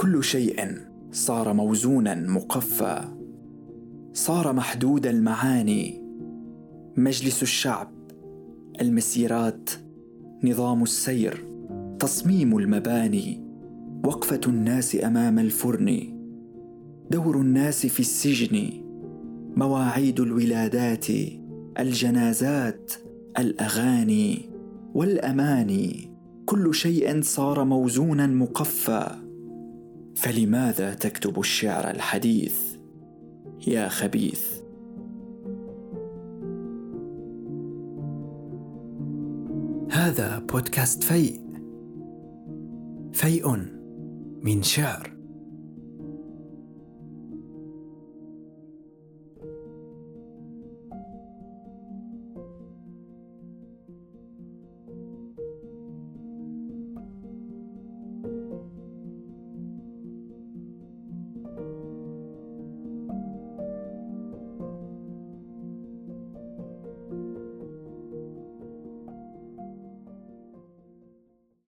كل شيء صار موزونا مقفى. صار محدود المعاني. مجلس الشعب المسيرات نظام السير تصميم المباني وقفة الناس أمام الفرن. دور الناس في السجن مواعيد الولادات الجنازات الأغاني والأماني. كل شيء صار موزونا مقفى. فلماذا تكتب الشعر الحديث يا خبيث؟ هذا بودكاست فيء. فيء من شعر.